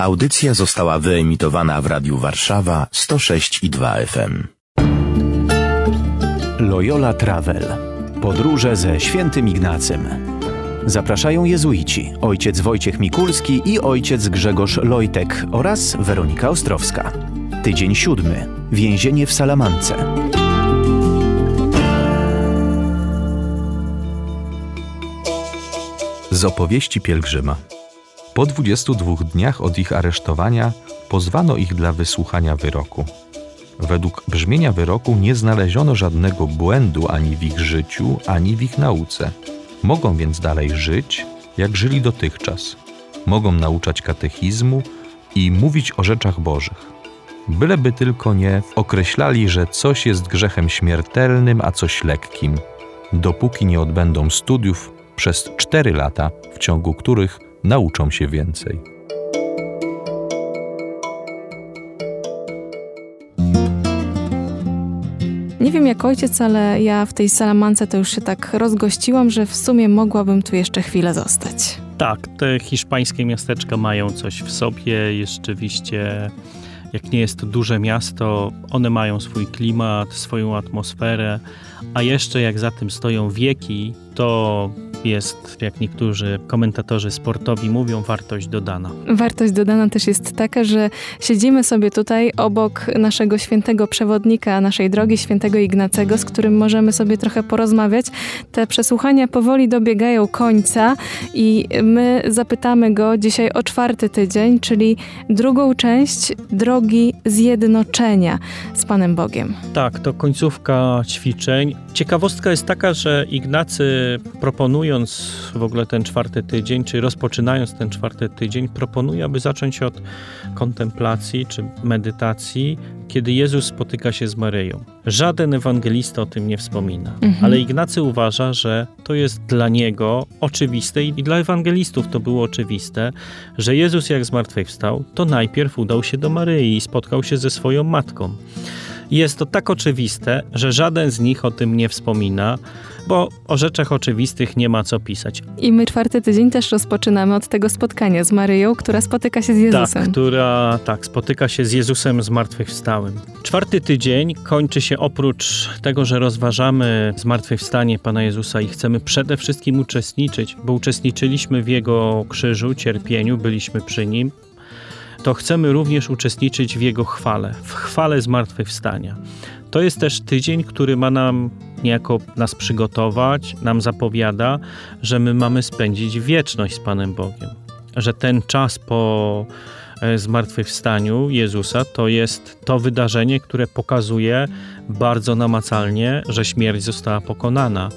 Audycja została wyemitowana w Radiu Warszawa 106 i 2 FM. Loyola Travel. Podróże ze świętym Ignacym. Zapraszają jezuici, ojciec Wojciech Mikulski i ojciec Grzegorz Lojtek oraz Weronika Ostrowska. Tydzień siódmy. Więzienie w Salamance. Z opowieści pielgrzyma. Po 22 dniach od ich aresztowania pozwano ich dla wysłuchania wyroku. Według brzmienia wyroku nie znaleziono żadnego błędu ani w ich życiu, ani w ich nauce. Mogą więc dalej żyć, jak żyli dotychczas. Mogą nauczać katechizmu i mówić o rzeczach Bożych. Byleby tylko nie określali, że coś jest grzechem śmiertelnym, a coś lekkim, dopóki nie odbędą studiów przez cztery lata, w ciągu których nauczą się więcej. Nie wiem jak ojciec, ale ja w tej salamance to już się tak rozgościłam, że w sumie mogłabym tu jeszcze chwilę zostać. Tak, te hiszpańskie miasteczka mają coś w sobie. Jest rzeczywiście, jak nie jest to duże miasto, one mają swój klimat, swoją atmosferę, a jeszcze jak za tym stoją wieki, to jest, jak niektórzy komentatorzy sportowi mówią, wartość dodana. Wartość dodana też jest taka, że siedzimy sobie tutaj obok naszego świętego przewodnika naszej drogi, świętego Ignacego, z którym możemy sobie trochę porozmawiać. Te przesłuchania powoli dobiegają końca i my zapytamy go dzisiaj o czwarty tydzień, czyli drugą część drogi zjednoczenia z Panem Bogiem. Tak, to końcówka ćwiczeń. Ciekawostka jest taka, że Ignacy proponując w ogóle ten czwarty tydzień, czy rozpoczynając ten czwarty tydzień, proponuje, aby zacząć od kontemplacji czy medytacji, kiedy Jezus spotyka się z Maryją. Żaden ewangelista o tym nie wspomina, mhm. ale Ignacy uważa, że to jest dla niego oczywiste i dla ewangelistów to było oczywiste, że Jezus jak zmartwychwstał, to najpierw udał się do Maryi i spotkał się ze swoją matką. Jest to tak oczywiste, że żaden z nich o tym nie wspomina, bo o rzeczach oczywistych nie ma co pisać. I my czwarty tydzień też rozpoczynamy od tego spotkania z Maryją, która spotyka się z Jezusem. Tak, która tak, spotyka się z Jezusem zmartwychwstałym. Czwarty tydzień kończy się oprócz tego, że rozważamy zmartwychwstanie Pana Jezusa i chcemy przede wszystkim uczestniczyć, bo uczestniczyliśmy w Jego krzyżu, cierpieniu, byliśmy przy Nim, to chcemy również uczestniczyć w Jego chwale, w chwale zmartwychwstania. To jest też tydzień, który ma nam niejako nas przygotować, nam zapowiada, że my mamy spędzić wieczność z Panem Bogiem. Że ten czas po e, zmartwychwstaniu Jezusa to jest to wydarzenie, które pokazuje bardzo namacalnie, że śmierć została pokonana,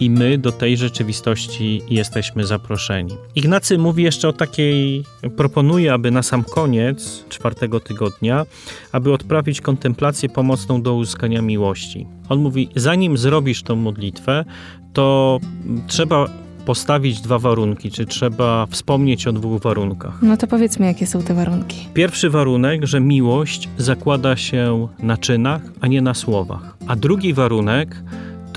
i my do tej rzeczywistości jesteśmy zaproszeni. Ignacy mówi jeszcze o takiej, proponuje, aby na sam koniec czwartego tygodnia, aby odprawić kontemplację pomocną do uzyskania miłości. On mówi, zanim zrobisz tą modlitwę, to trzeba postawić dwa warunki, czy trzeba wspomnieć o dwóch warunkach. No to powiedzmy, jakie są te warunki. Pierwszy warunek, że miłość zakłada się na czynach, a nie na słowach. A drugi warunek,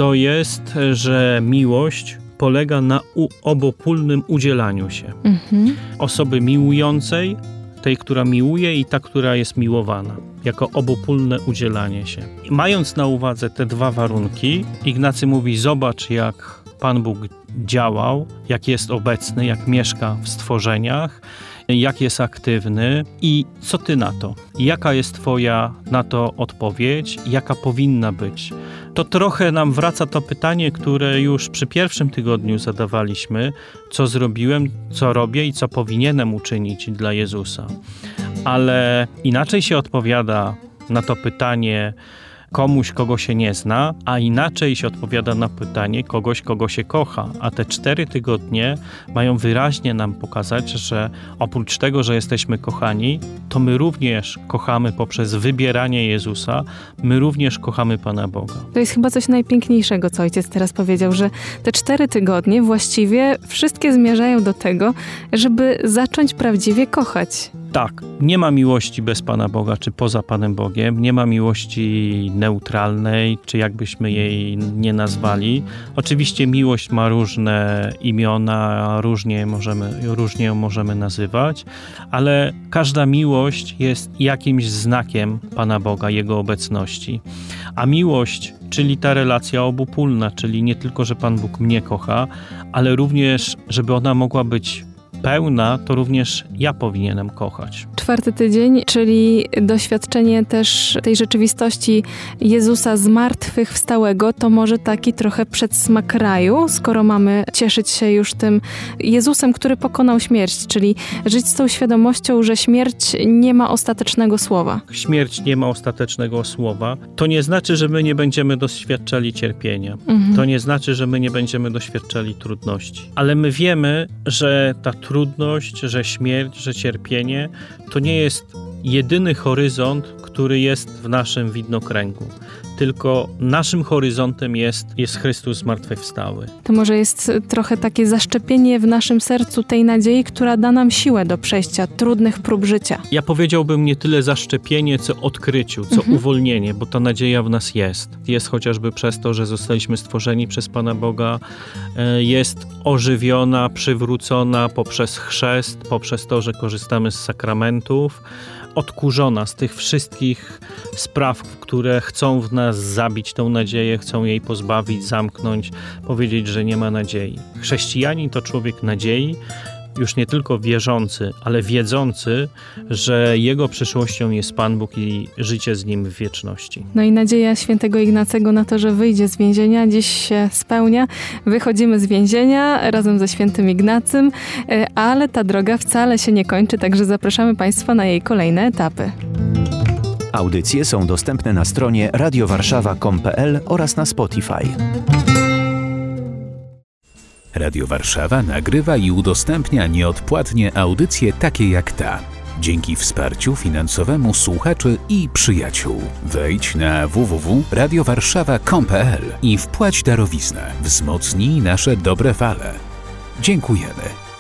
to jest, że miłość polega na obopólnym udzielaniu się. Mhm. Osoby miłującej, tej, która miłuje i ta, która jest miłowana, jako obopólne udzielanie się. Mając na uwadze te dwa warunki, Ignacy mówi: Zobacz, jak Pan Bóg działał, jak jest obecny, jak mieszka w stworzeniach jak jest aktywny i co ty na to? Jaka jest twoja na to odpowiedź? Jaka powinna być? To trochę nam wraca to pytanie, które już przy pierwszym tygodniu zadawaliśmy, co zrobiłem, co robię i co powinienem uczynić dla Jezusa. Ale inaczej się odpowiada na to pytanie, komuś, kogo się nie zna, a inaczej się odpowiada na pytanie kogoś, kogo się kocha. A te cztery tygodnie mają wyraźnie nam pokazać, że oprócz tego, że jesteśmy kochani, to my również kochamy poprzez wybieranie Jezusa, my również kochamy Pana Boga. To jest chyba coś najpiękniejszego, co ojciec teraz powiedział, że te cztery tygodnie właściwie wszystkie zmierzają do tego, żeby zacząć prawdziwie kochać Tak, nie ma miłości bez Pana Boga, czy poza Panem Bogiem. Nie ma miłości neutralnej, czy jakbyśmy jej nie nazwali. Oczywiście miłość ma różne imiona, różnie, możemy, różnie ją możemy nazywać, ale każda miłość jest jakimś znakiem Pana Boga, Jego obecności. A miłość, czyli ta relacja obopólna, czyli nie tylko, że Pan Bóg mnie kocha, ale również, żeby ona mogła być pełna, to również ja powinienem kochać. Czwarty tydzień, czyli doświadczenie też tej rzeczywistości Jezusa zmartwychwstałego, to może taki trochę przedsmak raju, skoro mamy cieszyć się już tym Jezusem, który pokonał śmierć, czyli żyć z tą świadomością, że śmierć nie ma ostatecznego słowa. Śmierć nie ma ostatecznego słowa. To nie znaczy, że my nie będziemy doświadczali cierpienia. Mhm. To nie znaczy, że my nie będziemy doświadczali trudności. Ale my wiemy, że ta trudność trudność, że śmierć, że cierpienie to nie jest jedyny horyzont, który jest w naszym widnokręgu tylko naszym horyzontem jest, jest Chrystus zmartwychwstały. To może jest trochę takie zaszczepienie w naszym sercu tej nadziei, która da nam siłę do przejścia trudnych prób życia. Ja powiedziałbym nie tyle zaszczepienie, co odkryciu, co mhm. uwolnienie, bo ta nadzieja w nas jest. Jest chociażby przez to, że zostaliśmy stworzeni przez Pana Boga, e, jest ożywiona, przywrócona poprzez chrzest, poprzez to, że korzystamy z sakramentów odkurzona z tych wszystkich spraw, które chcą w nas zabić tą nadzieję, chcą jej pozbawić, zamknąć, powiedzieć, że nie ma nadziei. Chrześcijanin to człowiek nadziei, już nie tylko wierzący, ale wiedzący, że jego przyszłością jest Pan Bóg i życie z Nim w wieczności. No i nadzieja świętego Ignacego na to, że wyjdzie z więzienia, dziś się spełnia. Wychodzimy z więzienia razem ze świętym Ignacym, e, ale ta droga wcale się nie kończy, także zapraszamy Państwa na jej kolejne etapy. Audycje są dostępne na stronie radiowarszawa.com.pl oraz na Spotify. Radio Warszawa nagrywa i udostępnia nieodpłatnie audycje takie jak ta. Dzięki wsparciu finansowemu słuchaczy i przyjaciół. Wejdź na www.radiowarszawa.com.pl i wpłać darowiznę. Wzmocnij nasze dobre fale. Dziękujemy.